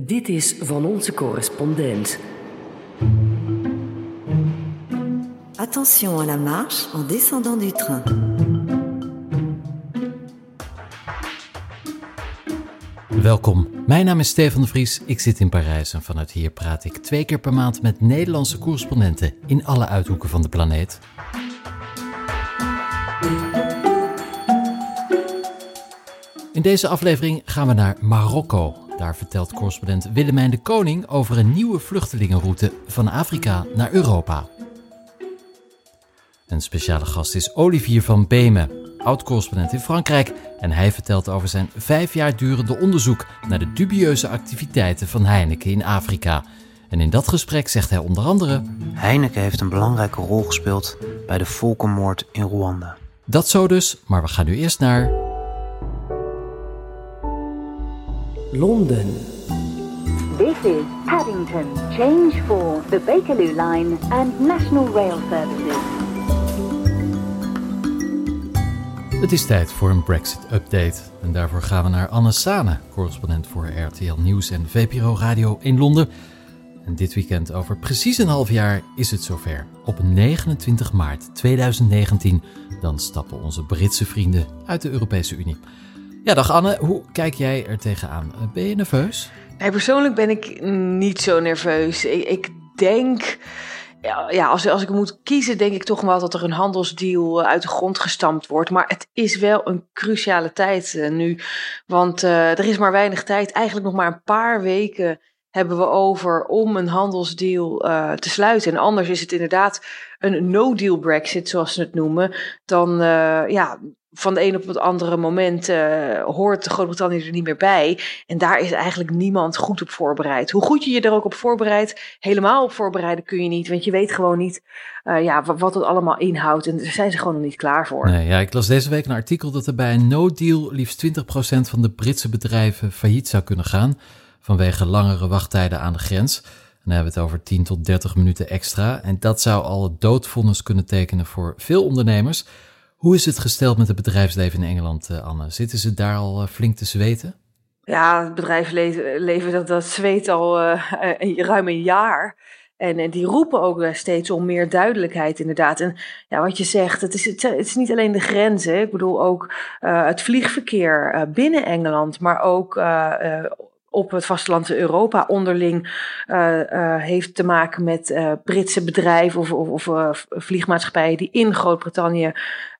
Dit is van onze correspondent. Attention à la marche en descendant du train. Welkom, mijn naam is Stefan de Vries, ik zit in Parijs en vanuit hier praat ik twee keer per maand met Nederlandse correspondenten in alle uithoeken van de planeet. In deze aflevering gaan we naar Marokko. Daar vertelt correspondent Willemijn de Koning over een nieuwe vluchtelingenroute van Afrika naar Europa. Een speciale gast is Olivier van Beemen, oud-correspondent in Frankrijk. En hij vertelt over zijn vijf jaar durende onderzoek naar de dubieuze activiteiten van Heineken in Afrika. En in dat gesprek zegt hij onder andere: Heineken heeft een belangrijke rol gespeeld bij de volkenmoord in Rwanda. Dat zo dus, maar we gaan nu eerst naar. Londen. This is Paddington. Change for the Bakerloo Line and National Rail Services. Het is tijd voor een Brexit-update. En daarvoor gaan we naar Anne Sane, correspondent voor RTL Nieuws en VPRO Radio in Londen. En dit weekend, over precies een half jaar, is het zover. Op 29 maart 2019, dan stappen onze Britse vrienden uit de Europese Unie. Ja, dag Anne, hoe kijk jij er tegenaan? Ben je nerveus? Nee, persoonlijk ben ik niet zo nerveus. Ik, ik denk, ja, als, als ik moet kiezen, denk ik toch wel dat er een handelsdeal eh, uit de grond gestampt wordt. Maar het is wel een cruciale tijd uh, nu. Want er is maar weinig tijd, eigenlijk nog maar een paar weken hebben we over om een handelsdeal te sluiten. En anders is het inderdaad een no-deal Brexit, zoals ze het noemen. Dan, ja, van de een op het andere moment uh, hoort Groot-Brittannië er niet meer bij. En daar is eigenlijk niemand goed op voorbereid. Hoe goed je je er ook op voorbereidt, helemaal op voorbereiden kun je niet. Want je weet gewoon niet uh, ja, wat het allemaal inhoudt. En daar zijn ze gewoon nog niet klaar voor. Nee, ja, ik las deze week een artikel dat er bij een no-deal liefst 20% van de Britse bedrijven failliet zou kunnen gaan. Vanwege langere wachttijden aan de grens. En dan hebben we het over 10 tot 30 minuten extra. En dat zou al het doodvonnis kunnen tekenen voor veel ondernemers. Hoe is het gesteld met het bedrijfsleven in Engeland, Anne? Zitten ze daar al flink te zweten? Ja, het bedrijfsleven dat, dat zweet al uh, ruim een jaar. En, en, die roepen ook steeds om meer duidelijkheid, inderdaad. En ja, wat je zegt, het is, het is niet alleen de grenzen. Ik bedoel ook het vliegverkeer binnen Engeland, maar ook op het vasteland Europa onderling heeft te maken met Britse bedrijven of, of, of vliegmaatschappijen die in Groot-Brittannië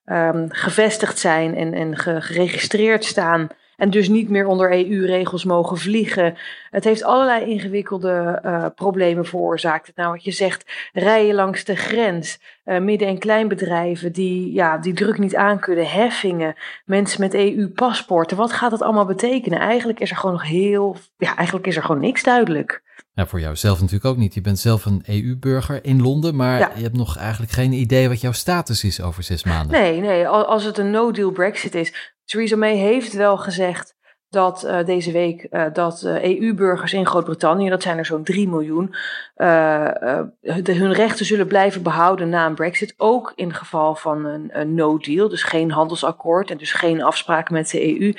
um, gevestigd zijn en, en geregistreerd staan. En dus niet meer onder EU-regels mogen vliegen. Het heeft allerlei ingewikkelde uh, problemen veroorzaakt. Nou, wat je zegt, rijden langs de grens. Uh, midden- en kleinbedrijven die, ja, die druk niet aan kunnen. Heffingen, mensen met EU-paspoorten. Wat gaat dat allemaal betekenen? Eigenlijk is er gewoon nog heel. Ja, eigenlijk is er gewoon niks duidelijk. Ja, voor jou zelf natuurlijk ook niet. Je bent zelf een EU-burger in Londen, maar ja. je hebt nog eigenlijk geen idee wat jouw status is over zes maanden. Nee, nee. Als het een no-deal Brexit is. Theresa May heeft wel gezegd dat uh, deze week uh, dat uh, EU-burgers in Groot-Brittannië, dat zijn er zo'n 3 miljoen, de, hun rechten zullen blijven behouden na een Brexit. Ook in geval van een, een no-deal, dus geen handelsakkoord en dus geen afspraken met de EU.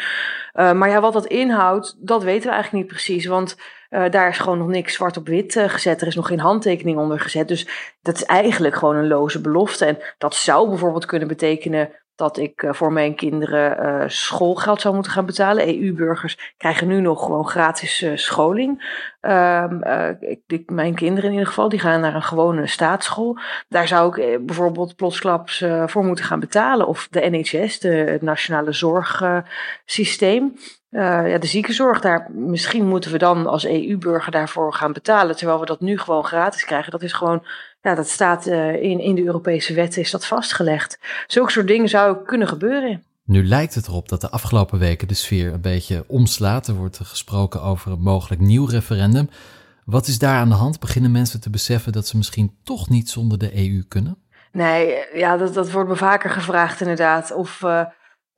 maar ja, wat dat inhoudt, dat weten we eigenlijk niet precies. Want uh, daar is gewoon nog niks zwart op wit uh, gezet. Er is nog geen handtekening onder gezet. Dus dat is eigenlijk gewoon een loze belofte. En dat zou bijvoorbeeld kunnen betekenen dat ik uh, voor mijn kinderen schoolgeld zou moeten gaan betalen. EU-burgers krijgen nu nog gewoon gratis scholing. Ik, ik, mijn kinderen in ieder geval, die gaan naar een gewone staatsschool. Daar zou ik bijvoorbeeld plotsklaps voor moeten gaan betalen. Of de NHS, de, het Nationale Zorgsysteem. Uh, ja, de ziekenzorg, daar, misschien moeten we dan als EU-burger daarvoor gaan betalen, terwijl we dat nu gewoon gratis krijgen. Dat is gewoon, ja, dat staat uh, in, in de Europese wetten, is dat vastgelegd. Zulke soort dingen zou kunnen gebeuren. Nu lijkt het erop dat de afgelopen weken de sfeer een beetje omslaat. Er wordt gesproken over een mogelijk nieuw referendum. Wat is daar aan de hand? Beginnen mensen te beseffen dat ze misschien toch niet zonder de EU kunnen? Nee, ja, dat, dat wordt me vaker gevraagd inderdaad. Of... Uh,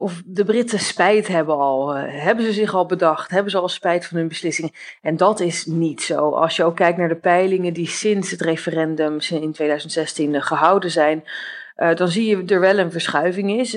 of de Britten spijt hebben al. Uh, hebben ze zich al bedacht? Hebben ze al spijt van hun beslissing? En dat is niet zo. Als je ook kijkt naar de peilingen die sinds het referendum in 2016 uh, gehouden zijn, uh, dan zie je er wel een verschuiving is.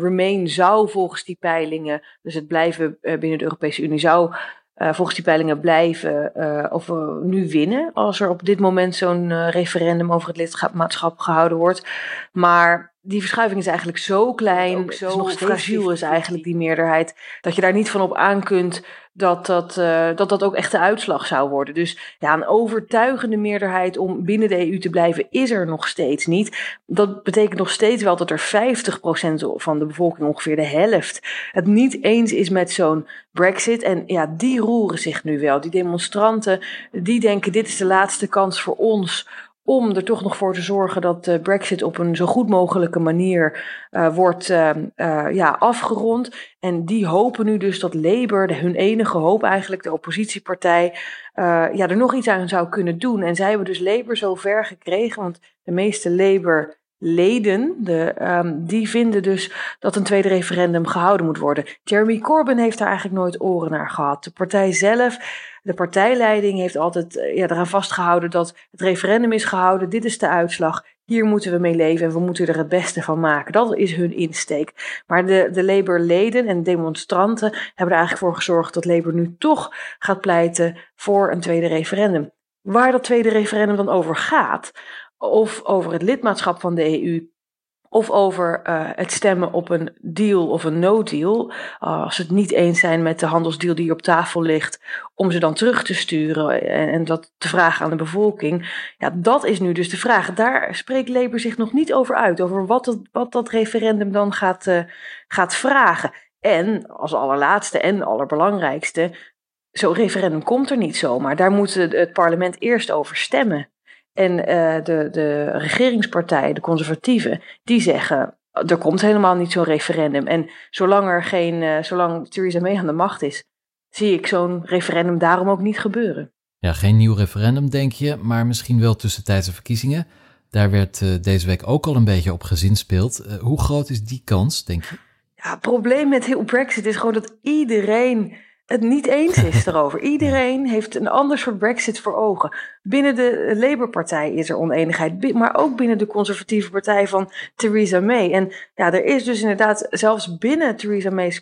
Remain zou volgens die peilingen, dus het blijven binnen de Europese Unie, zou volgens die peilingen blijven of nu winnen als er op dit moment zo'n referendum over het lidmaatschap gehouden wordt. Maar die verschuiving is eigenlijk zo klein, ook zo nog fragiel is eigenlijk die meerderheid, dat je daar niet van op aan kunt dat dat, uh, dat dat ook echt de uitslag zou worden. Dus ja, een overtuigende meerderheid om binnen de EU te blijven is er nog steeds niet. Dat betekent nog steeds wel dat er 50% van de bevolking, ongeveer de helft, het niet eens is met zo'n Brexit. En ja, die roeren zich nu wel. Die demonstranten, die denken dit is de laatste kans voor ons om er toch nog voor te zorgen dat de Brexit op een zo goed mogelijke manier uh, wordt uh, uh, ja, afgerond. En die hopen nu dus dat Labour, de, hun enige hoop eigenlijk, de oppositiepartij, ja, er nog iets aan zou kunnen doen. En zij hebben dus Labour zo ver gekregen, want de meeste Labour leden, de, um, die vinden dus dat een tweede referendum gehouden moet worden. Jeremy Corbyn heeft daar eigenlijk nooit oren naar gehad. De partij zelf, de partijleiding heeft altijd uh, ja, eraan vastgehouden dat het referendum is gehouden. Dit is de uitslag. Hier moeten we mee leven en we moeten er het beste van maken. Dat is hun insteek. Maar de, de Labour-leden en demonstranten hebben er eigenlijk voor gezorgd dat Labour nu toch gaat pleiten voor een tweede referendum. Waar dat tweede referendum dan over gaat, of over het lidmaatschap van de EU, of over uh, het stemmen op een deal of een no-deal. Uh, als ze het niet eens zijn met de handelsdeal die op tafel ligt, om ze dan terug te sturen en, en, dat te vragen aan de bevolking. Ja, dat is nu dus de vraag. Daar spreekt Labour zich nog niet over uit, over wat, wat dat referendum dan gaat, gaat vragen. En als allerlaatste en allerbelangrijkste, zo'n referendum komt er niet zomaar. Daar moet het parlement eerst over stemmen. En uh, de, de regeringspartij, de conservatieven, die zeggen er komt helemaal niet zo'n referendum. En zolang er geen, uh, zolang Theresa May aan de macht is, zie ik zo'n referendum daarom ook niet gebeuren. Ja, geen nieuw referendum denk je, maar misschien wel tussentijdse verkiezingen. Daar werd uh, deze week ook al een beetje op gezinspeeld. Uh, hoe groot is die kans, denk je? Ja, het probleem met heel Brexit is gewoon dat iedereen het niet eens is erover. Iedereen heeft een ander soort Brexit voor ogen. Binnen de Labour-partij is er oneenigheid, maar ook binnen de conservatieve partij van Theresa May. En ja, er is dus inderdaad zelfs binnen Theresa May's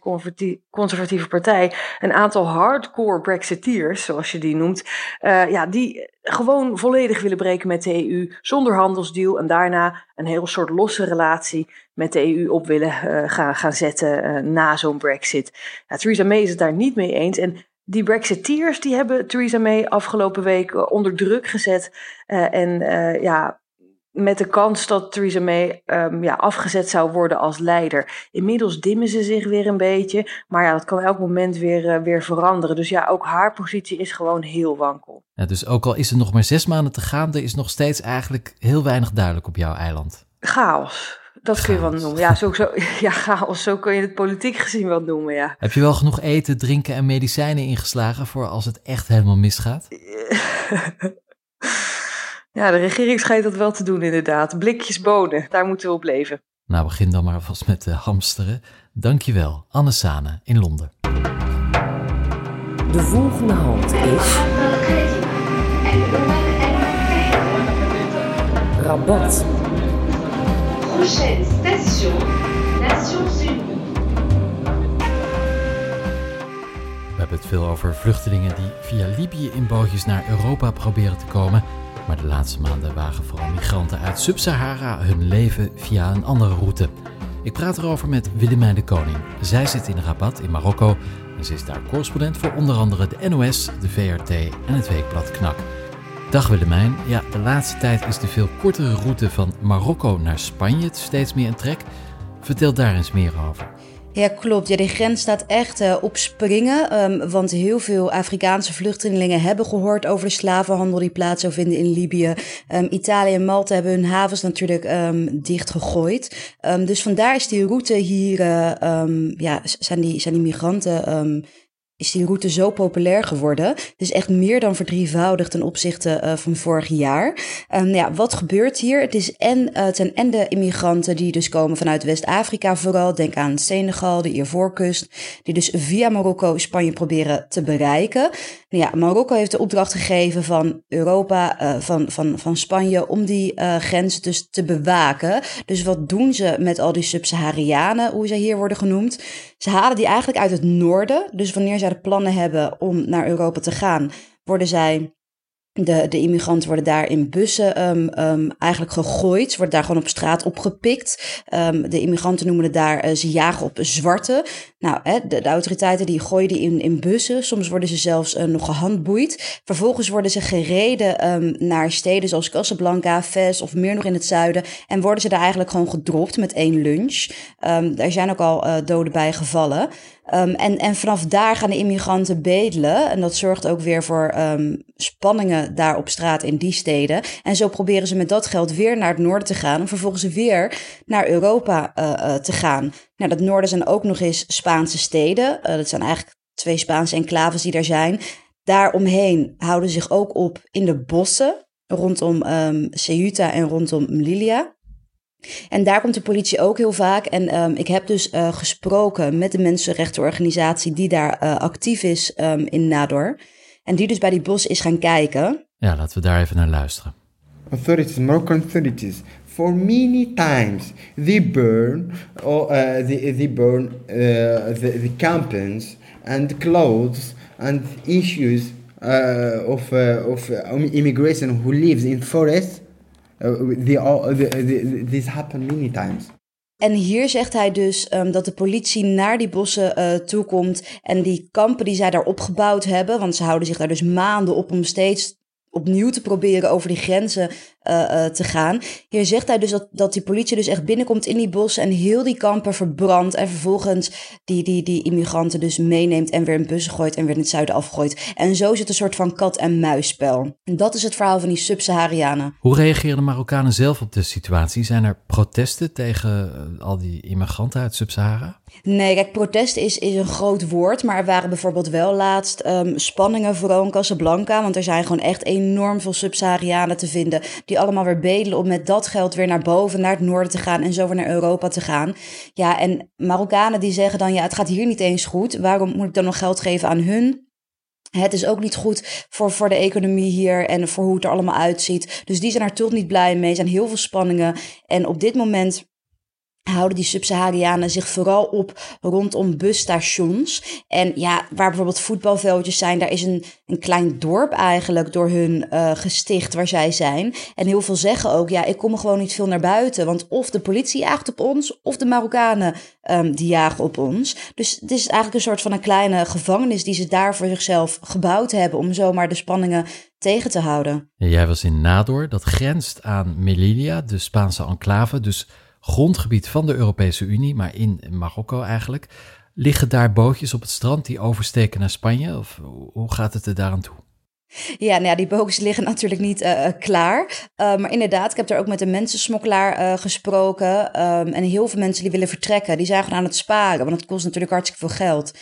conservatieve partij een aantal hardcore Brexiteers, zoals je die noemt, uh, ja, die gewoon volledig willen breken met de EU zonder handelsdeal en daarna een heel soort losse relatie met de EU op willen uh, gaan, gaan zetten uh, na zo'n Brexit. Ja, Theresa May is het daar niet mee eens en die Brexiteers die hebben Theresa May afgelopen week onder druk gezet en ja, met de kans dat Theresa May um, ja, afgezet zou worden als leider. Inmiddels dimmen ze zich weer een beetje, maar ja, dat kan elk moment weer, uh, weer veranderen. Dus ja, ook haar positie is gewoon heel wankel. Ja, dus ook al is er nog maar zes maanden te gaan, er is nog steeds eigenlijk heel weinig duidelijk op jouw eiland. Chaos. Dat chaos. kun je wel noemen. Ja, zo, zo, ja, chaos. Zo kun je het politiek gezien wel noemen, ja. Heb je wel genoeg eten, drinken en medicijnen ingeslagen voor als het echt helemaal misgaat? Ja, de regering schijnt dat wel te doen inderdaad. Blikjes bonen, daar moeten we op leven. Nou, begin dan maar vast met de hamsteren. Dankjewel, Anne Sane in Londen. De volgende halt is... Rabat. Prochaine station, Nations Unies. We hebben het veel over vluchtelingen die via Libië in bootjes naar Europa proberen te komen... Maar de laatste maanden wagen vooral migranten uit Sub-Sahara hun leven via een andere route. Ik praat erover met Willemijn de Koning. Zij zit in Rabat in Marokko en ze is daar correspondent voor onder andere de NOS, de VRT en het weekblad Knak. Dag Willemijn. Ja, de laatste tijd is de veel kortere route van Marokko naar Spanje steeds meer een trek. Vertel daar eens meer over. Ja, klopt. Ja, die grens staat echt uh, op springen. Um, want heel veel Afrikaanse vluchtelingen hebben gehoord over de slavenhandel die plaats zou vinden in Libië. Um, Italië en Malta hebben hun havens natuurlijk um, dichtgegooid. dus vandaar is die route hier, uh, ja, zijn die, zijn die migranten is die route zo populair geworden. Het is echt meer dan verdrievoudigd ten opzichte uh, van vorig jaar. Um, ja, wat gebeurt hier? Het, is en, het zijn en de immigranten die dus komen vanuit West-Afrika vooral. Denk aan Senegal, de Ivoorkust. Die dus via Marokko Spanje proberen te bereiken. Nou ja, Marokko heeft de opdracht gegeven van Europa, uh, van, van, van Spanje, om die grens dus te bewaken. Dus wat doen ze met al die Sub-Saharianen, hoe zij hier worden genoemd? Ze halen die eigenlijk uit het noorden. Dus wanneer zij plannen hebben om naar Europa te gaan, worden zij de, de immigranten worden daar in bussen um, eigenlijk gegooid. Ze worden daar gewoon op straat opgepikt. Um, de immigranten noemen het daar, uh, ze jagen op zwarte. Nou, hè, de, autoriteiten die gooien die in, in bussen. Soms worden ze zelfs uh, nog gehandboeid. Vervolgens worden ze gereden naar steden zoals Casablanca, Fez of meer nog in het zuiden. En worden ze daar eigenlijk gewoon gedropt met één lunch. daar zijn ook al uh, doden bij gevallen. Um, en, en vanaf daar gaan de immigranten bedelen. En dat zorgt ook weer voor um, spanningen daar op straat in die steden. En zo proberen ze met dat geld weer naar het noorden te gaan. Om vervolgens weer naar Europa uh, te gaan. Nou, dat noorden zijn ook nog eens Spaanse steden. Uh, dat zijn eigenlijk twee Spaanse enclaves die er zijn. Daaromheen houden zich ook op in de bossen. Rondom um, Ceuta en rondom Melilla. En daar komt de politie ook heel vaak. En um, ik heb dus uh, gesproken met de mensenrechtenorganisatie die daar uh, actief is um, in Nador. En die dus bij die bos is gaan kijken. Ja, laten we daar even naar luisteren. Authorities, Moroccan authorities, for many times they burn, or, uh, they, they burn uh, the, the campings and clothes and issues uh, of, uh, of immigration who lives in forests Uh, all, the, the, this happened many times. En hier zegt hij dus um, dat de politie naar die bossen uh, toekomt en die kampen die zij daar opgebouwd hebben, want ze houden zich daar dus maanden op om steeds opnieuw te proberen over die grenzen uh, uh, te gaan. Hier zegt hij dus dat, dat die politie dus echt binnenkomt in die bossen en heel die kampen verbrandt en vervolgens die, die, die immigranten dus meeneemt en weer in bussen gooit en weer in het zuiden afgooit. En zo zit een soort van kat-en-muisspel. En dat is het verhaal van die Sub-Saharianen. Hoe reageren de Marokkanen zelf op de situatie? Zijn er protesten tegen uh, al die immigranten uit Sub-Sahara? Nee, kijk, protest is, is een groot woord. Maar er waren bijvoorbeeld wel laatst um, spanningen, vooral in Casablanca. Want er zijn gewoon echt enorm veel Sub-Saharianen te vinden. Die allemaal weer bedelen om met dat geld weer naar boven, naar het noorden te gaan. En zo weer naar Europa te gaan. Ja, en Marokkanen die zeggen dan, ja, het gaat hier niet eens goed. Waarom moet ik dan nog geld geven aan hun? Het is ook niet goed voor, voor de economie hier en voor hoe het er allemaal uitziet. Dus die zijn er toch niet blij mee. Er zijn heel veel spanningen. En op dit moment houden die Sub-Saharianen zich vooral op rondom busstations. En ja, waar bijvoorbeeld voetbalveldjes zijn, daar is een, een klein dorp eigenlijk door hun uh, gesticht waar zij zijn. En heel veel zeggen ook, ja, ik kom er gewoon niet veel naar buiten. Want of de politie jaagt op ons, of de Marokkanen um, die jagen op ons. Dus het is eigenlijk een soort van een kleine gevangenis die ze daar voor zichzelf gebouwd hebben om zomaar de spanningen tegen te houden. Jij was in Nador, dat grenst aan Melilla, de Spaanse enclave, dus grondgebied van de Europese Unie, maar in Marokko eigenlijk. Liggen daar bootjes op het strand die oversteken naar Spanje? Of hoe gaat het er daaraan toe? Ja, nou ja, die bootjes liggen natuurlijk niet uh, klaar. Uh, maar inderdaad, ik heb daar ook met een mensensmokkelaar gesproken. Um, en heel veel mensen die willen vertrekken, die zijn gewoon aan het sparen. Want het kost natuurlijk hartstikke veel geld.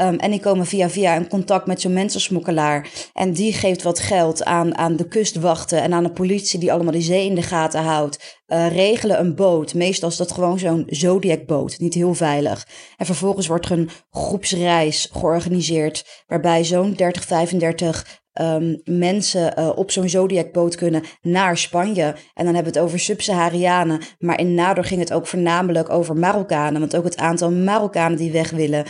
Um, en die komen via via in contact met zo'n mensensmokkelaar. En die geeft wat geld aan, aan de kustwachten en aan de politie die allemaal die zee in de gaten houdt. regelen een boot. Meestal is dat gewoon zo'n Zodiac-boot, niet heel veilig. En vervolgens wordt er een groepsreis georganiseerd waarbij zo'n 30, 35 um, mensen uh, op zo'n Zodiac-boot kunnen naar Spanje. En dan hebben we het over Sub-Saharianen. Maar in Nador ging het ook voornamelijk over Marokkanen. Want ook het aantal Marokkanen die weg willen,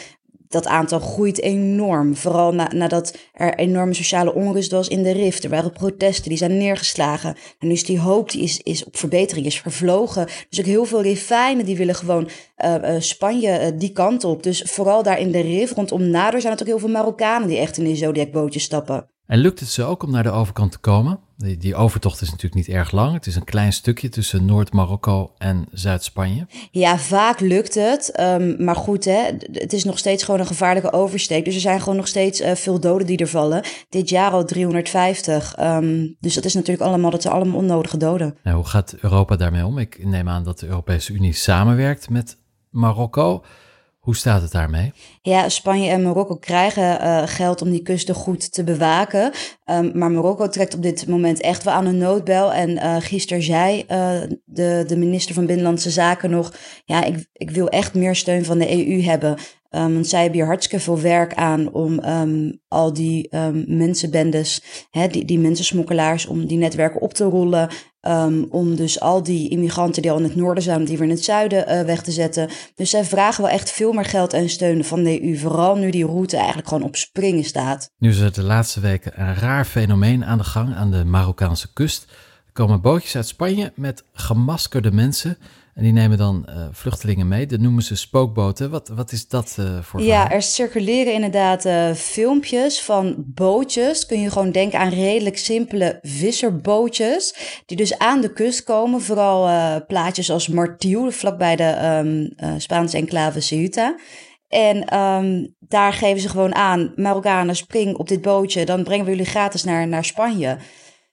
dat aantal groeit enorm. Vooral na, nadat er enorme sociale onrust was in de rift. Er waren protesten, die zijn neergeslagen. En nu is die hoop die is, is op verbetering, is vervlogen. Dus ook heel veel rifijnen die willen gewoon uh, uh, Spanje die kant op. Dus vooral daar in de rif rondom Nader zijn het ook heel veel Marokkanen die echt in die Zodiac-bootjes stappen. En lukt het ze ook om naar de overkant te komen? Die, die, overtocht is natuurlijk niet erg lang. Het is een klein stukje tussen Noord-Marokko en Zuid-Spanje. Ja, vaak lukt het. Um, maar goed, hè, het is nog steeds gewoon een gevaarlijke oversteek. Dus er zijn gewoon nog steeds uh, veel doden die er vallen. Dit jaar al 350. Um, ehm, dus dat is natuurlijk allemaal, dat zijn allemaal onnodige doden. Nou, hoe gaat Europa daarmee om? Ik neem aan dat de Europese Unie samenwerkt met Marokko. Hoe staat het daarmee? Ja, Spanje en Marokko krijgen uh, geld om die kusten goed te bewaken. Um, maar Marokko trekt op dit moment echt wel aan een noodbel. En uh, gisteren zei uh, de, de minister van Binnenlandse Zaken nog... ja, ik, ik wil echt meer steun van de EU hebben. Um, want zij hebben hier hartstikke veel werk aan om um, al die um, mensenbendes, hè, die, die mensensmokkelaars, om die netwerken op te rollen. om dus al die immigranten die al in het noorden zijn, die weer in het zuiden uh, weg te zetten. Dus zij vragen wel echt veel meer geld en steun van de EU. Vooral nu die route eigenlijk gewoon op springen staat. Nu is er de laatste weken een raar fenomeen aan de gang aan de Marokkaanse kust. Er komen bootjes uit Spanje met gemaskerde mensen en die nemen dan uh, vluchtelingen mee. Dat noemen ze spookboten. Wat, wat is dat uh, voor Ja, er circuleren inderdaad uh, filmpjes van bootjes. Kun je gewoon denken aan redelijk simpele visserbootjes. Die dus aan de kust komen. Vooral plaatjes als Martiel, vlakbij de um, Spaanse enclave Ceuta. En um, daar geven ze gewoon aan, Marokkanen, spring op dit bootje. Dan brengen we jullie gratis naar, naar Spanje.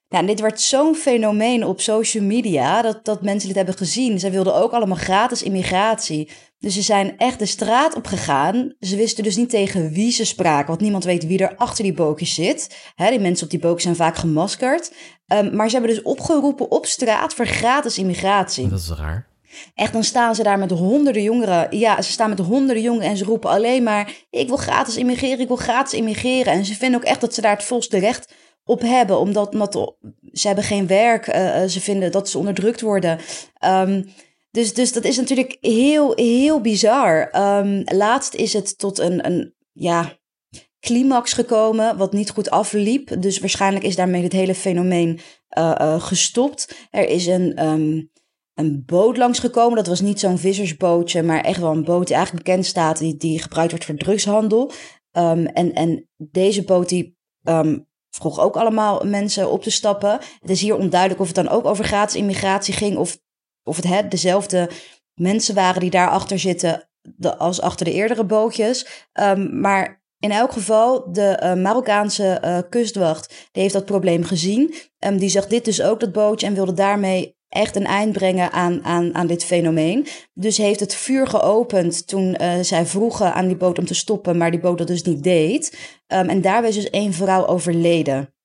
Ja, dit werd zo'n fenomeen op social media dat, dat mensen dit hebben gezien. Zij wilden ook allemaal gratis immigratie. Dus ze zijn echt de straat op gegaan. Ze wisten dus niet tegen wie ze spraken, want niemand weet wie er achter die bootjes zit. die mensen op die bootjes zijn vaak gemaskerd. Um, maar ze hebben dus opgeroepen op straat voor gratis immigratie. Dat is raar. Echt, dan staan ze daar met honderden jongeren. Ja, ze staan met honderden jongeren en ze roepen alleen maar: Ik wil gratis immigreren, ik wil gratis immigreren. En ze vinden ook echt dat ze daar het volste recht op hebben, omdat, omdat ze hebben geen werk, uh, ze vinden dat ze onderdrukt worden. Um, dus, dus dat is natuurlijk heel, heel bizar. Um, laatst is het tot een, een ja, climax gekomen, wat niet goed afliep. Dus waarschijnlijk is daarmee het hele fenomeen uh, gestopt. Er is een, um, een boot langsgekomen. Dat was niet zo'n vissersbootje, maar echt wel een boot die eigenlijk bekend staat, die, die gebruikt wordt voor drugshandel. En, en deze boot die vroeg ook allemaal mensen op te stappen. Het is hier onduidelijk of het dan ook over gratis immigratie ging of, of het hè, dezelfde mensen waren die daarachter zitten als achter de eerdere bootjes. Um, maar in elk geval, de uh, Marokkaanse uh, kustwacht die heeft dat probleem gezien. Um, die zag dit dus ook, dat bootje, en wilde daarmee echt een eind brengen aan, aan, aan dit fenomeen. Dus heeft het vuur geopend toen uh, zij vroegen aan die boot om te stoppen, maar die boot dat dus niet deed. Um, en daarbij is dus één vrouw overleden.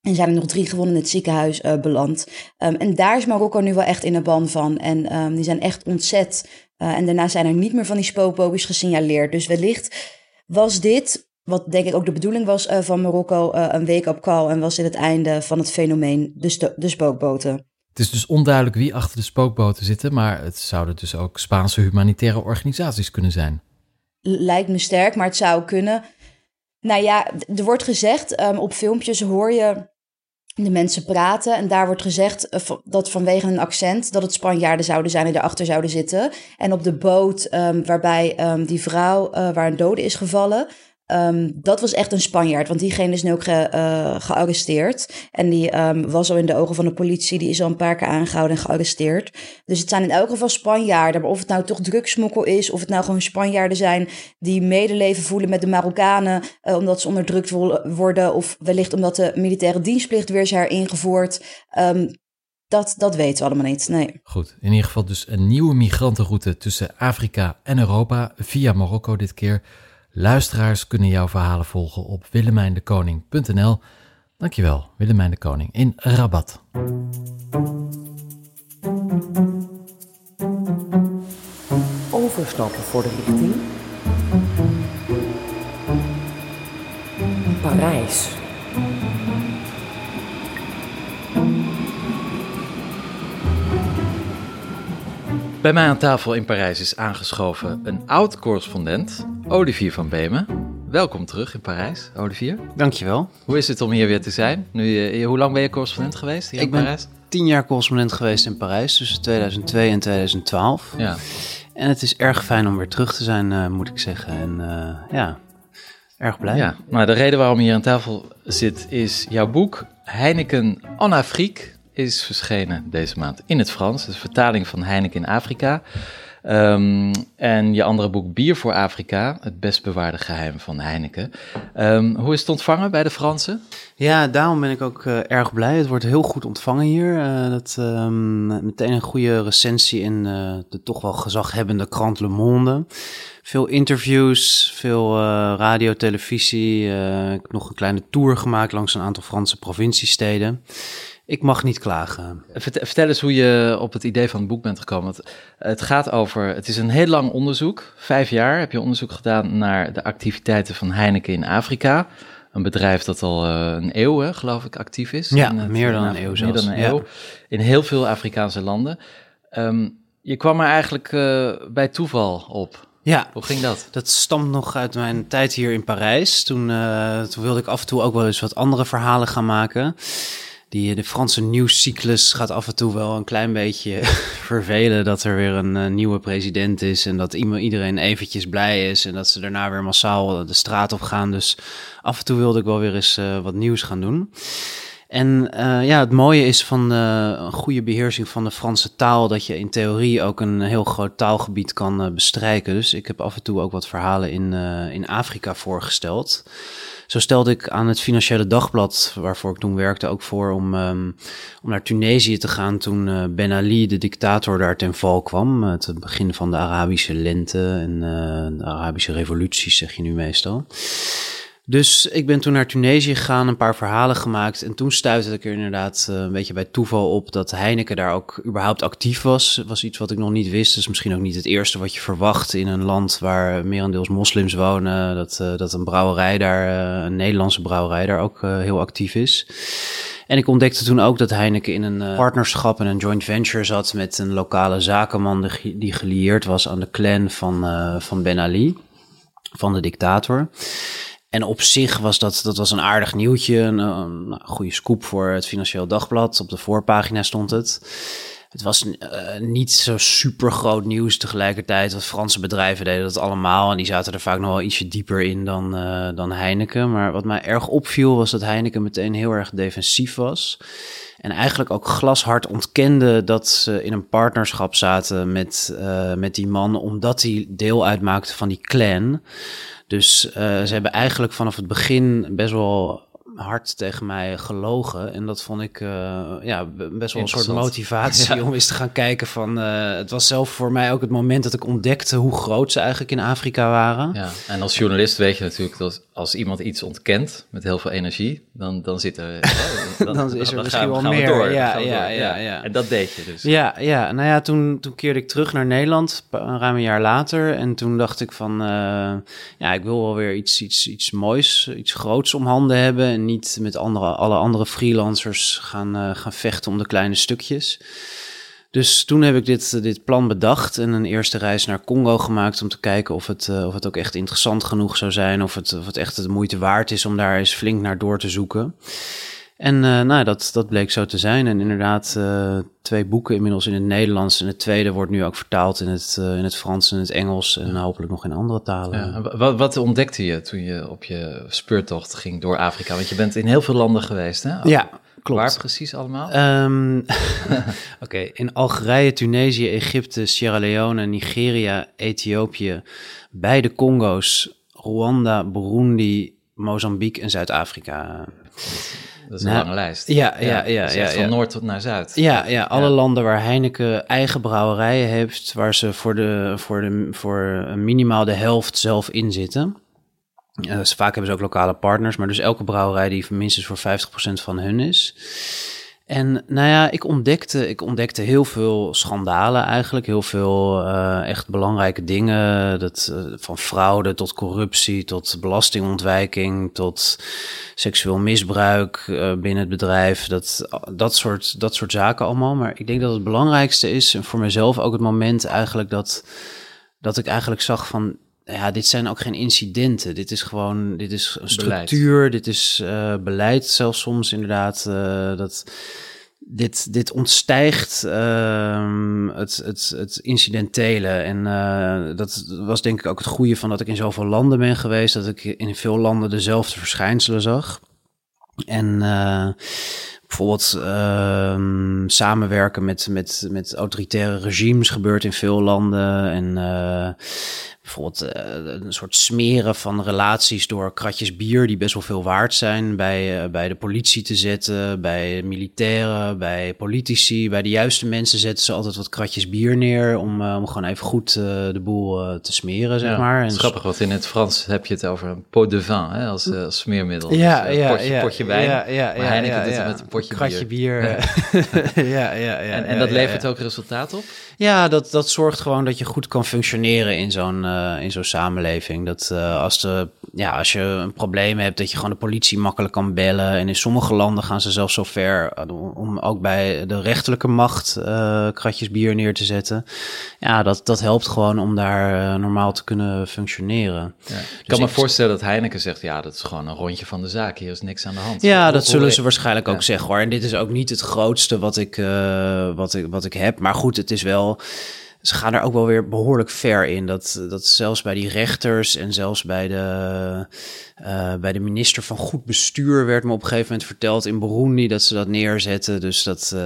En zijn er nog drie gewonnen in het ziekenhuis uh, beland. Um, en daar is Marokko nu wel echt in de ban van. En um, die zijn echt ontzet. Uh, en daarna zijn er niet meer van die spookbootjes gesignaleerd. Dus wellicht was dit, wat denk ik ook de bedoeling was van Marokko, een wake-up call. En was dit het einde van het fenomeen, de, de spookboten. Het is dus onduidelijk wie achter de spookboten zitten, maar het zouden dus ook Spaanse humanitaire organisaties kunnen zijn. Lijkt me sterk, maar het zou kunnen. Nou ja, er wordt gezegd, um, op filmpjes hoor je de mensen praten. En daar wordt gezegd uh, dat vanwege een accent dat het Spanjaarden zouden zijn die erachter zouden zitten. En op de boot um, waarbij um, die vrouw uh, waar een dode is gevallen, Um, dat was echt een Spanjaard, want diegene is nu ook ge, uh, gearresteerd. En die um, was al in de ogen van de politie, die is al een paar keer aangehouden en gearresteerd. Dus het zijn in elk geval Spanjaarden. Maar of het nou toch drugsmokkel is, of het nou gewoon Spanjaarden zijn die medeleven voelen met de Marokkanen, uh, omdat ze onderdrukt worden, of wellicht omdat de militaire dienstplicht weer is heringevoerd. Um, dat, dat weten we allemaal niet, nee. Goed, in ieder geval dus een nieuwe migrantenroute tussen Afrika en Europa, via Marokko dit keer. Luisteraars kunnen jouw verhalen volgen op willemijndekoning.nl. Dankjewel, Willemijn de Koning in Rabat. Overstappen voor de richting. Parijs. Bij mij aan tafel in Parijs is aangeschoven een oud correspondent, Olivier van Beemen. Welkom terug in Parijs, Olivier. Dankjewel. Hoe is het om hier weer te zijn? Nu, je, hoe lang ben je correspondent geweest hier Ik in Parijs? ben tien jaar correspondent geweest in Parijs, tussen 2002 en 2012. Ja. En het is erg fijn om weer terug te zijn, uh, moet ik zeggen. En uh, ja, erg blij. Ja, maar de reden waarom je hier aan tafel zit is jouw boek Heineken en Afrique is verschenen deze maand in het Frans. Het is vertaling van Heineken in Afrika. Um, en je andere boek Bier voor Afrika, het best bewaarde geheim van Heineken. Um, hoe is het ontvangen bij de Fransen? Ja, daarom ben ik ook uh, erg blij. Het wordt heel goed ontvangen hier. Uh, dat, um, meteen een goede recensie in uh, de toch wel gezaghebbende krant Le Monde. Veel interviews, veel radio, televisie. ik heb nog een kleine tour gemaakt langs een aantal Franse provinciesteden. Ik mag niet klagen. Vertel, eens hoe je op het idee van het boek bent gekomen. Want het gaat over, het is een heel lang onderzoek. Vijf jaar heb je onderzoek gedaan naar de activiteiten van Heineken in Afrika. Een bedrijf dat al eh, een eeuw, hè, geloof ik, actief is. Ja, het- meer dan een Af- eeuw Meer zelfs, dan een ja. eeuw. In heel veel Afrikaanse landen. Ehm, je kwam er eigenlijk eh, bij toeval op. Ja, Hoe ging dat? Dat stamt nog uit mijn tijd hier in Parijs. Toen, eh, toen wilde ik af en toe ook wel eens wat andere verhalen gaan maken. Die, de Franse nieuwscyclus gaat af en toe wel een klein beetje vervelen. Dat er weer een eh, nieuwe president is. En dat iedereen eventjes blij is. En dat ze daarna weer massaal de straat op gaan. Dus af en toe wilde ik wel weer eens eh, wat nieuws gaan doen. En eh, ja, het mooie is van een goede beheersing van de Franse taal dat je in theorie ook een heel groot taalgebied kan bestrijken. Dus ik heb af en toe ook wat verhalen in, in Afrika voorgesteld. Zo stelde ik aan het Financiële Dagblad, waarvoor ik toen werkte, ook voor om, ehm, om naar Tunesië te gaan toen eh, Ben Ali, de dictator, daar ten val kwam. Het begin van de Arabische lente en eh, de Arabische revoluties, zeg je nu meestal. Dus ik ben toen naar Tunesië gegaan, een paar verhalen gemaakt. En toen stuitte ik er inderdaad eh, een beetje bij toeval op dat Heineken daar ook überhaupt actief was. Was iets wat ik nog niet wist. Dus misschien ook niet het eerste wat je verwacht in een land waar merendeels moslims wonen. Dat, eh, dat een brouwerij daar, eh, een Nederlandse brouwerij daar ook heel actief is. En ik ontdekte toen ook dat Heineken in een partnerschap en een joint venture zat met een lokale zakenman die, ge- die gelieerd was aan de clan van, van Ben Ali, van de dictator. En op zich was dat, dat was een aardig nieuwtje, een, een nou, goede scoop voor het Financieel Dagblad. Op de voorpagina stond het. Het was eh, niet zo super groot nieuws tegelijkertijd. Want Franse bedrijven deden dat allemaal. En die zaten er vaak nog wel ietsje dieper in dan, eh, dan Heineken. Maar wat mij erg opviel was dat Heineken meteen heel erg defensief was. En eigenlijk ook glashard ontkende dat ze in een partnerschap zaten met, eh, met die man. Omdat hij deel uitmaakte van die clan. Dus eh, ze hebben eigenlijk vanaf het begin best wel hard tegen mij gelogen. En dat vond ik eh, ja, best wel een soort motivatie Ja. om eens te gaan kijken van... eh, het was zelf voor mij ook het moment dat ik ontdekte hoe groot ze eigenlijk in Afrika waren. Ja, en als journalist weet je natuurlijk dat als iemand iets ontkent met heel veel energie, dan, dan zit er. dan, Dan is er misschien we- wel gaan meer. door, Ja, ja, ja, ja. En dat deed je dus. Ja, ja, nou ja, toen, toen keerde ik terug naar Nederland, ruim een jaar later. En toen dacht ik van, eh, ja, ik wil wel weer iets, iets, iets moois, iets groots om handen hebben. En niet met andere, alle andere freelancers gaan, eh, gaan vechten om de kleine stukjes. Dus toen heb ik dit, dit plan bedacht en een eerste reis naar Congo gemaakt om te kijken of het, eh, of het ook echt interessant genoeg zou zijn. Of het, of het echt de moeite waard is om daar eens flink naar door te zoeken. En eh, nou, dat, dat bleek zo te zijn. En inderdaad, eh, twee boeken inmiddels in het Nederlands. En het tweede wordt nu ook vertaald in het, eh, in het Frans en het Engels. En hopelijk nog in andere talen. Ja, en wa- wat, ontdekte je toen je op je speurtocht ging door Afrika? Want je bent in heel veel landen geweest, hè? Ja, klopt. Waar precies allemaal? Ehm, Oké, in Algerije, Tunesië, Egypte, Sierra Leone, Nigeria, Ethiopië, beide Congo's, Rwanda, Burundi, Mozambique en Zuid-Afrika. Dat is een nou, lange lijst. ja, ja, ja, ja, ja. van noord tot naar zuid. Ja, ja alle landen waar Heineken eigen brouwerijen heeft, waar ze voor, de, voor, de, voor minimaal de helft zelf in zitten. Eh, vaak hebben ze ook lokale partners, maar dus elke brouwerij die minstens voor 50% van hun is. En nou ja, ik ontdekte, ik ontdekte heel veel schandalen eigenlijk. Heel veel eh, echt belangrijke dingen. Dat, eh, van fraude tot corruptie, tot belastingontwijking, tot seksueel misbruik eh, binnen het bedrijf. Dat, dat, soort, dat soort zaken allemaal. Maar ik denk dat het belangrijkste is, en voor mezelf ook het moment eigenlijk dat, dat ik eigenlijk zag van ja, dit zijn ook geen incidenten. Dit is gewoon, dit is een Beleid. structuur, dit is eh, beleid zelfs soms inderdaad. eh, dat, dit, dit ontstijgt ehm, het, het, het incidentele. En eh, dat was denk ik ook het goede van dat ik in zoveel landen ben geweest. Dat ik in veel landen dezelfde verschijnselen zag. En bijvoorbeeld ehm, samenwerken met, met, met autoritaire regimes gebeurt in veel landen. En bijvoorbeeld eh, een soort smeren van relaties door kratjes bier die best wel veel waard zijn bij, eh, bij de politie te zetten, bij militairen, bij politici, bij de juiste mensen zetten ze altijd wat kratjes bier neer om, eh, om gewoon even goed de boel te smeren, zeg Ja, maar. het is grappig, want in het Frans heb je het over een pot de vin hè, als, als smeermiddel. Ja, Dus, ja, potje, ja, potje wijn. ja, ja, maar Heineken ja, doet ja. het met een potje Kratje bier. bier. ja, ja, ja. en en dat levert ook resultaat op? Ja, dat, dat zorgt gewoon dat je goed kan functioneren in zo'n eh, in zo'n samenleving. Dat eh, als, de, ja, als je een probleem hebt, dat je gewoon de politie makkelijk kan bellen. En in sommige landen gaan ze zelfs zo ver eh, om ook bij de rechterlijke macht eh, kratjes bier neer te zetten. Ja, dat, dat helpt gewoon om daar normaal te kunnen functioneren. Ja. Ik Dus kan me voorstellen dat Heineken zegt, ja, dat is gewoon een rondje van de zaak. Hier is niks aan de hand. Ja, dat zullen ze waarschijnlijk ook zeggen hoor. En dit is ook niet het grootste wat ik, wat ik, wat ik heb. Maar goed, het is wel. Ze gaan er ook wel weer behoorlijk ver in. Dat, dat zelfs bij die rechters en zelfs bij de, eh, bij de minister van Goed Bestuur werd me op een gegeven moment verteld in Burundi dat ze dat neerzetten. Dus dat. eh,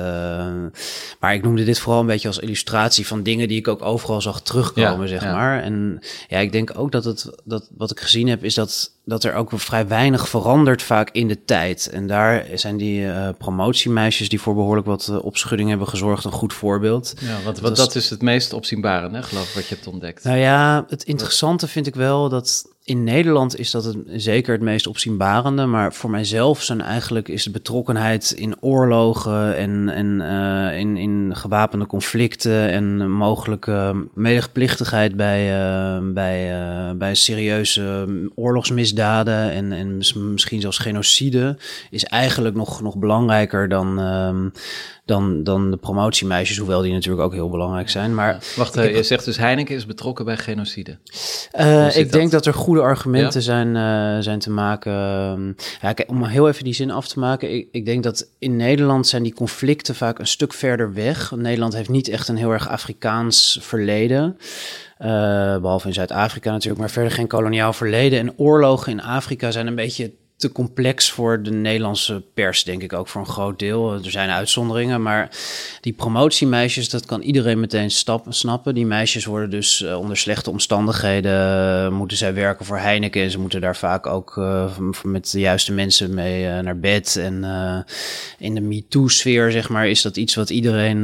maar ik noemde dit vooral een beetje als illustratie van dingen die ik ook overal zag terugkomen, Ja, zeg ja. maar. En ja, ik denk ook dat het dat wat ik gezien heb, is dat, dat er ook vrij weinig verandert vaak in de tijd. En daar zijn die eh, promotiemeisjes die voor behoorlijk wat opschudding hebben gezorgd een goed voorbeeld. Ja, want, Dat want is- dat is het meest opzienbare, hè, geloof ik, wat je hebt ontdekt. Nou ja, het interessante vind ik wel dat in Nederland is dat het zeker het meest opzienbarende. Maar voor mijzelf zijn eigenlijk is de betrokkenheid in oorlogen en, en eh, in, in gewapende conflicten en mogelijke medeplichtigheid bij, eh, bij, eh, bij serieuze oorlogsmisdaden en, en mis- misschien zelfs genocide is eigenlijk nog, nog belangrijker dan, ehm, dan, dan de promotiemeisjes, hoewel die natuurlijk ook heel belangrijk zijn. Maar Wacht, heb- je zegt dus Heineken is betrokken bij genocide. ik denk dat? er goede argumenten Ja? zijn, eh, zijn te maken. Ja, kijk, om heel even die zin af te maken. Ik, ik denk dat in Nederland zijn die conflicten vaak een stuk verder weg. Nederland heeft niet echt een heel erg Afrikaans verleden. Eh, behalve in Zuid-Afrika natuurlijk, maar verder geen koloniaal verleden. En oorlogen in Afrika zijn een beetje te complex voor de Nederlandse pers, denk ik ook voor een groot deel. Er zijn uitzonderingen, maar die promotiemeisjes, dat kan iedereen meteen stap, snappen. Die meisjes worden dus eh, onder slechte omstandigheden, eh, moeten zij werken voor Heineken en ze moeten daar vaak ook eh, met de juiste mensen mee naar bed. En in de MeToo-sfeer, zeg maar, is dat iets wat iedereen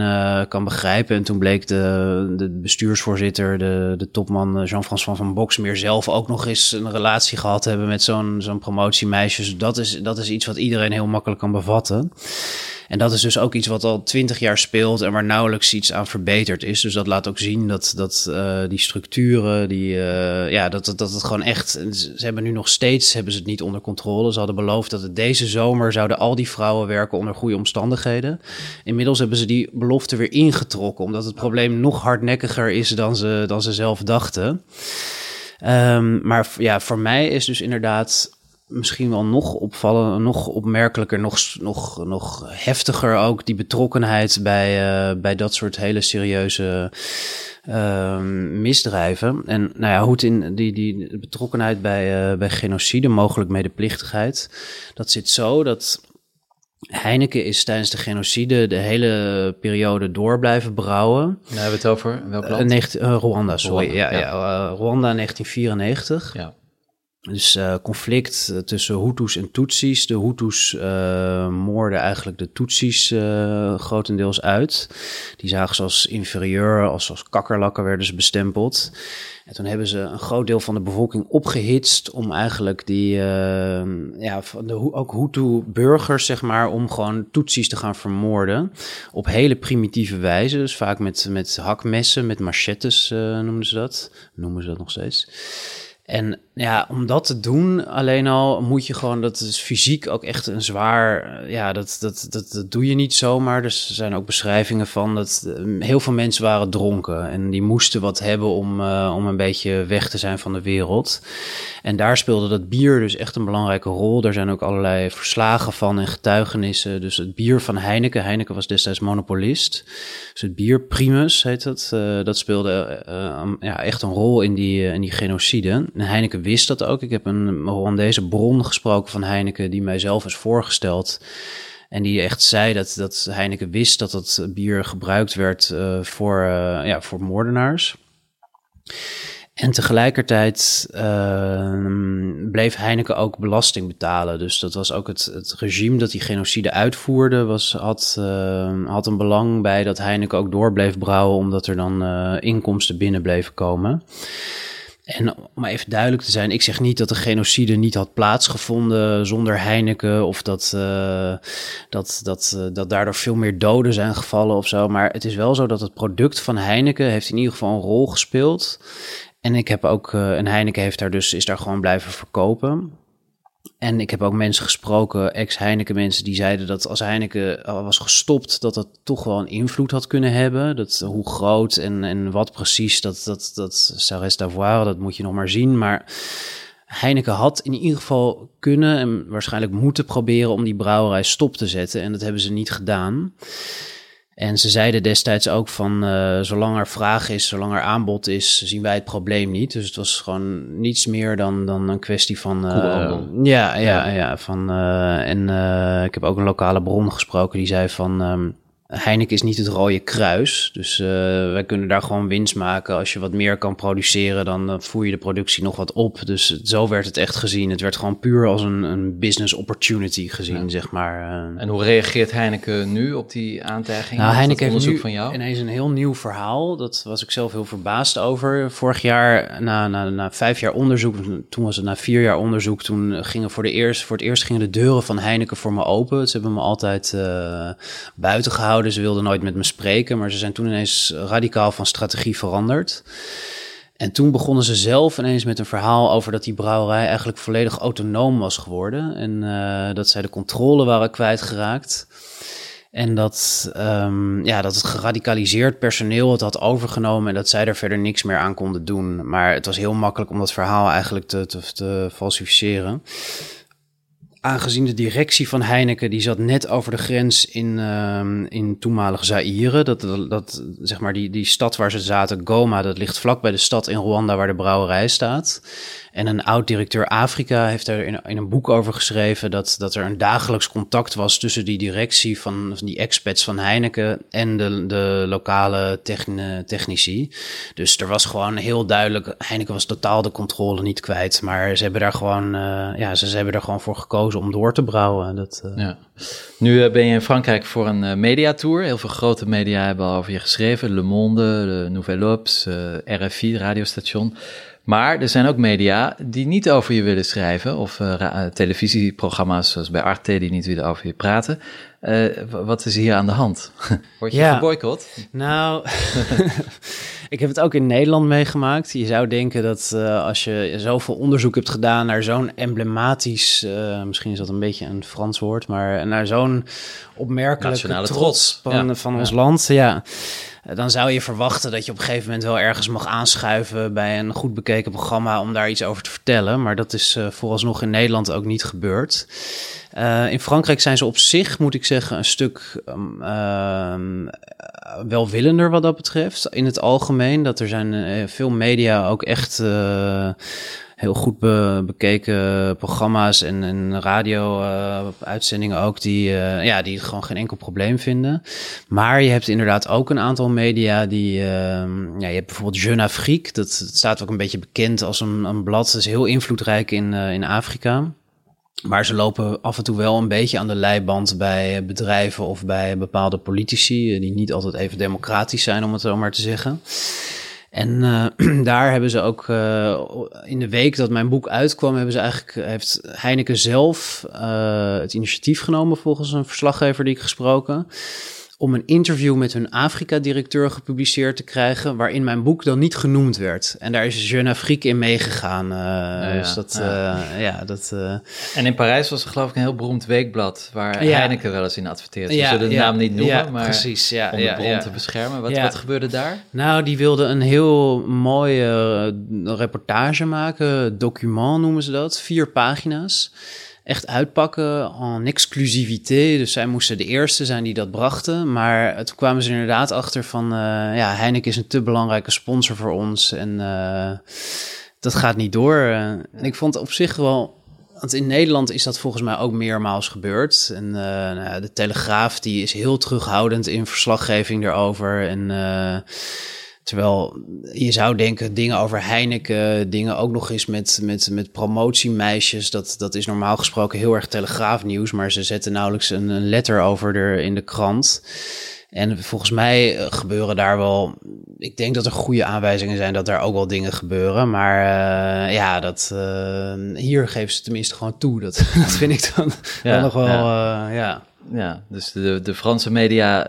kan begrijpen. En toen bleek de, de bestuursvoorzitter, de, de topman Jean-François van Boxmeer zelf ook nog eens een relatie gehad hebben met zo'n zo'n promotiemeisje. Dus dat is, dat is iets wat iedereen heel makkelijk kan bevatten. En dat is dus ook iets wat al twintig jaar speelt en waar nauwelijks iets aan verbeterd is. Dus dat laat ook zien dat, dat eh, die structuren, die, eh, ja, dat, dat, dat het gewoon echt. Ze hebben nu nog steeds hebben ze het niet onder controle. Ze hadden beloofd dat het deze zomer zouden al die vrouwen werken onder goede omstandigheden. Inmiddels hebben ze die belofte weer ingetrokken, omdat het probleem nog hardnekkiger is dan ze, dan ze zelf dachten. Ehm, maar ja, voor mij is dus inderdaad misschien wel nog opvallen, nog opmerkelijker, nog, nog, nog heftiger ook die betrokkenheid bij, eh, bij dat soort hele serieuze ehm, misdrijven. En nou ja, hoe het in die, die betrokkenheid bij, eh, bij genocide, mogelijk medeplichtigheid, dat zit zo dat Heineken is tijdens de genocide de hele periode door blijven brouwen. Dan hebben we het over welk Eh, land? 19 Rwanda, sorry. Rwanda, ja, ja. ja. Rwanda 1994. Ja. Dus eh, conflict eh, tussen Hutus en Tutsis. De Hutus eh, moorden eigenlijk de Tutsis grotendeels uit. Die zagen ze als inferieur, als, als kakkerlakken werden ze bestempeld. En toen hebben ze een groot deel van de bevolking opgehitst om eigenlijk die, ja, van de, ook Hutu-burgers, zeg maar, om gewoon Tutsis te gaan vermoorden. Op hele primitieve wijze, dus vaak met, met hakmessen, met machetes noemden ze dat. Noemen ze dat nog steeds. En ja, om dat te doen, alleen al moet je gewoon, dat is fysiek ook echt een zwaar, eh, ja, dat, dat, dat, dat doe je niet zomaar. Dus er zijn ook beschrijvingen van dat eh, heel veel mensen waren dronken en die moesten wat hebben om, eh, om een beetje weg te zijn van de wereld. En daar speelde dat bier dus echt een belangrijke rol. Er zijn ook allerlei verslagen van en getuigenissen. Dus het bier van Heineken, Heineken was destijds monopolist. Dus het bier Primus heet dat, eh, dat speelde ja, echt een rol in die, in die genocide. En Heineken wist dat ook. Ik heb een Rwandese bron gesproken van Heineken die mij zelf is voorgesteld. En die echt zei dat, dat Heineken wist dat dat bier gebruikt werd eh, voor, eh, ja, voor moordenaars. En tegelijkertijd ehm, bleef Heineken ook belasting betalen. Dus dat was ook het, het regime dat die genocide uitvoerde, was, had, ehm, had een belang bij dat Heineken ook door bleef brouwen, omdat er dan eh, inkomsten binnen bleven komen. En om even duidelijk te zijn, ik zeg niet dat de genocide niet had plaatsgevonden zonder Heineken of dat, eh, dat, dat, eh, dat daardoor veel meer doden zijn gevallen of zo. Maar het is wel zo dat het product van Heineken heeft in ieder geval een rol gespeeld. En ik heb ook, uh, en Heineken heeft daar dus, is daar gewoon blijven verkopen. En ik heb ook mensen gesproken, ex-Heineken mensen, die zeiden dat als Heineken was gestopt, dat dat toch wel een invloed had kunnen hebben. Dat, hoe groot en, en wat precies, dat, dat, dat ça reste à voir, dat moet je nog maar zien. Maar Heineken had in ieder geval kunnen en waarschijnlijk moeten proberen om die brouwerij stop te zetten. En dat hebben ze niet gedaan. En ze zeiden destijds ook van, uh, zolang er vraag is, zolang er aanbod is, zien wij het probleem niet. Dus het was gewoon niets meer dan, dan een kwestie van... Uh, ja, ja, ja, van... Uh, en ik heb ook een lokale bron gesproken die zei van... Um, Heineken is niet het rode kruis. Dus uh, wij kunnen daar gewoon winst maken. Als je wat meer kan produceren, dan voer je de productie nog wat op. Dus zo werd het echt gezien. Het werd gewoon puur als een, een business opportunity gezien, zeg maar. En hoe reageert Heineken nu op die aantijging? Nou, Heineken heeft nu van jou? ineens een heel nieuw verhaal. Dat was ik zelf heel verbaasd over. Vorig jaar, na, na, na vijf jaar onderzoek, toen was het na vier jaar onderzoek, toen gingen voor, de eerst, voor het eerst gingen de deuren van Heineken voor me open. Ze hebben me altijd uh, buiten gehouden Ze wilden nooit met me spreken, maar ze zijn toen ineens radicaal van strategie veranderd. En toen begonnen ze zelf ineens met een verhaal over dat die brouwerij eigenlijk volledig autonoom was geworden. En uh, dat zij de controle waren kwijtgeraakt. En dat, um, ja, dat het geradicaliseerd personeel het had overgenomen en dat zij er verder niks meer aan konden doen. Maar het was heel makkelijk om dat verhaal eigenlijk te, te, te falsificeren aangezien de directie van Heineken, die zat net over de grens in, uh, in toenmalig Zaire. Dat, dat, zeg maar, die, die stad waar ze zaten, Goma, dat ligt vlak bij de stad in Rwanda waar de brouwerij staat. En een oud-directeur Afrika heeft er in, in, een boek over geschreven dat, dat er een dagelijks contact was tussen die directie van, van die expats van Heineken en de, de lokale technici. Dus er was gewoon heel duidelijk, Heineken was totaal de controle niet kwijt. Maar ze hebben daar gewoon, uh, ja, ze, ze, hebben er gewoon voor gekozen om door te brouwen. Dat, uh... ja. Nu uh, ben je in Frankrijk voor een mediatour. Heel veel grote media hebben al over je geschreven. Le Monde, de Nouvelle Obs, RFI, radiostation. Maar er zijn ook media die niet over je willen schrijven, of uh, televisieprogramma's zoals bij Arte die niet willen over je praten. Uh, wat is hier aan de hand? Word je ja. geboycott? Nou, ik heb het ook in Nederland meegemaakt. Je zou denken dat uh, als je zoveel onderzoek hebt gedaan naar zo'n emblematisch, misschien is dat een beetje een Frans woord, maar naar zo'n opmerkelijke trots, trots van, ja. van ons land, ja eh, dan zou je verwachten dat je op een gegeven moment wel ergens mag aanschuiven bij een goed bekeken programma om daar iets over te vertellen. Maar dat is uh, vooralsnog in Nederland ook niet gebeurd. Uh, in Frankrijk zijn ze op zich, moet ik zeggen, een stuk um, uh, welwillender wat dat betreft. In het algemeen, dat er zijn veel media ook echt heel goed bekeken programma's en, en radio-uitzendingen ook, die, uh, ja, die gewoon geen enkel probleem vinden. Maar je hebt inderdaad ook een aantal media die, uh, ja, je hebt bijvoorbeeld Jeune Afrique, dat, staat ook een beetje bekend als een, een blad, dat is heel invloedrijk in, uh, in Afrika. Maar ze lopen af en toe wel een beetje aan de leiband bij bedrijven of bij bepaalde politici, die niet altijd even democratisch zijn, om het zo maar te zeggen. En uh, daar hebben ze ook uh, in de week dat mijn boek uitkwam, hebben ze eigenlijk, heeft Heineken zelf uh, het initiatief genomen volgens een verslaggever die ik gesproken om een interview met hun Afrika-directeur gepubliceerd te krijgen, waarin mijn boek dan niet genoemd werd. En daar is Jeune Afrique in meegegaan. Uh, ja, dus dat, ja. Uh, ja dat, uh... En in Parijs was er geloof ik een heel beroemd weekblad waar ja. Heineken wel eens in adverteert. We zullen de naam niet noemen, maar precies, ja, om de bron te beschermen. Wat, wat gebeurde daar? Nou, die wilden een heel mooie reportage maken, document noemen ze dat, vier pagina's echt uitpakken en exclusivité. Dus zij moesten de eerste zijn die dat brachten. Maar toen kwamen ze inderdaad achter van... Uh, ja, Heineken is een te belangrijke sponsor voor ons. En uh, dat gaat niet door. en ik vond op zich wel... Want in Nederland is dat volgens mij ook meermaals gebeurd. En uh, nou, de Telegraaf die is heel terughoudend in verslaggeving erover. En Terwijl je zou denken, dingen over Heineken, dingen ook nog eens met, met, met promotiemeisjes. Dat, dat is normaal gesproken heel erg telegraafnieuws. Maar ze zetten nauwelijks een, een letter over er in de krant. En volgens mij eh, gebeuren daar wel. Ik denk dat er goede aanwijzingen zijn dat daar ook wel dingen gebeuren. Maar uh, ja, dat, uh, hier geven ze tenminste gewoon toe. Dat, dat vind ik dan, ja, dan nog wel. Ja. ja. ja. dus de, de Franse media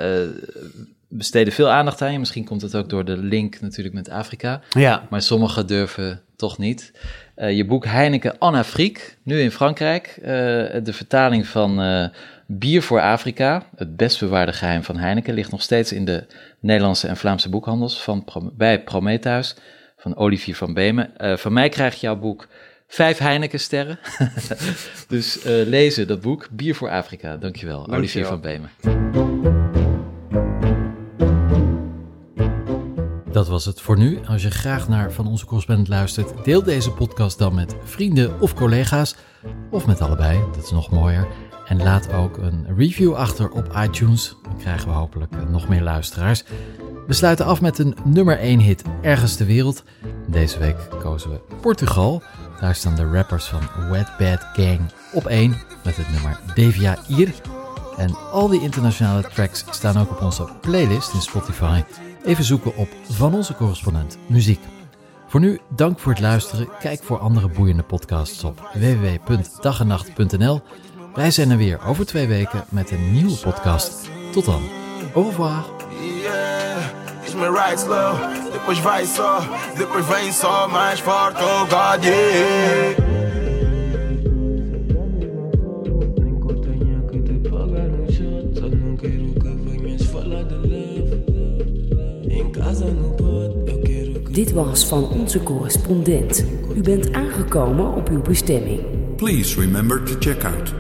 besteden veel aandacht aan je. Misschien komt het ook door de link natuurlijk met Afrika. Ja. Maar sommigen durven toch niet. Uh, je boek Heineken en Afrique, nu in Frankrijk. Uh, de vertaling van uh, Bier voor Afrika, het best bewaarde geheim van Heineken, ligt nog steeds in de Nederlandse en Vlaamse boekhandels van, bij Prometheus van Olivier van Beemen. van mij krijg je jouw boek vijf Heineken-sterren. dus lezen dat boek, Bier voor Afrika. Dankjewel, Dankjewel. Olivier van Beemen. Dat was het voor nu. Als je graag naar Van Onze Correspondent luistert, deel deze podcast dan met vrienden of collega's. Of met allebei, dat is nog mooier. En laat ook een review achter op iTunes. Dan krijgen we hopelijk nog meer luisteraars. We sluiten af met een nummer 1 hit ergens ter wereld. Deze week kozen we Portugal. Daar staan de rappers van Wet Bad Gang op 1 met het nummer Devia Ir. En al die internationale tracks staan ook op onze playlist in Spotify. Even zoeken op Van Onze Correspondent Muziek. Voor nu, dank voor het luisteren. Kijk voor andere boeiende podcasts op www.dagenacht.nl. Wij zijn er weer over twee weken met een nieuwe podcast. Tot dan. Au revoir. Depois vai God. Dit was van onze correspondent. U bent aangekomen op uw bestemming. Please remember to check out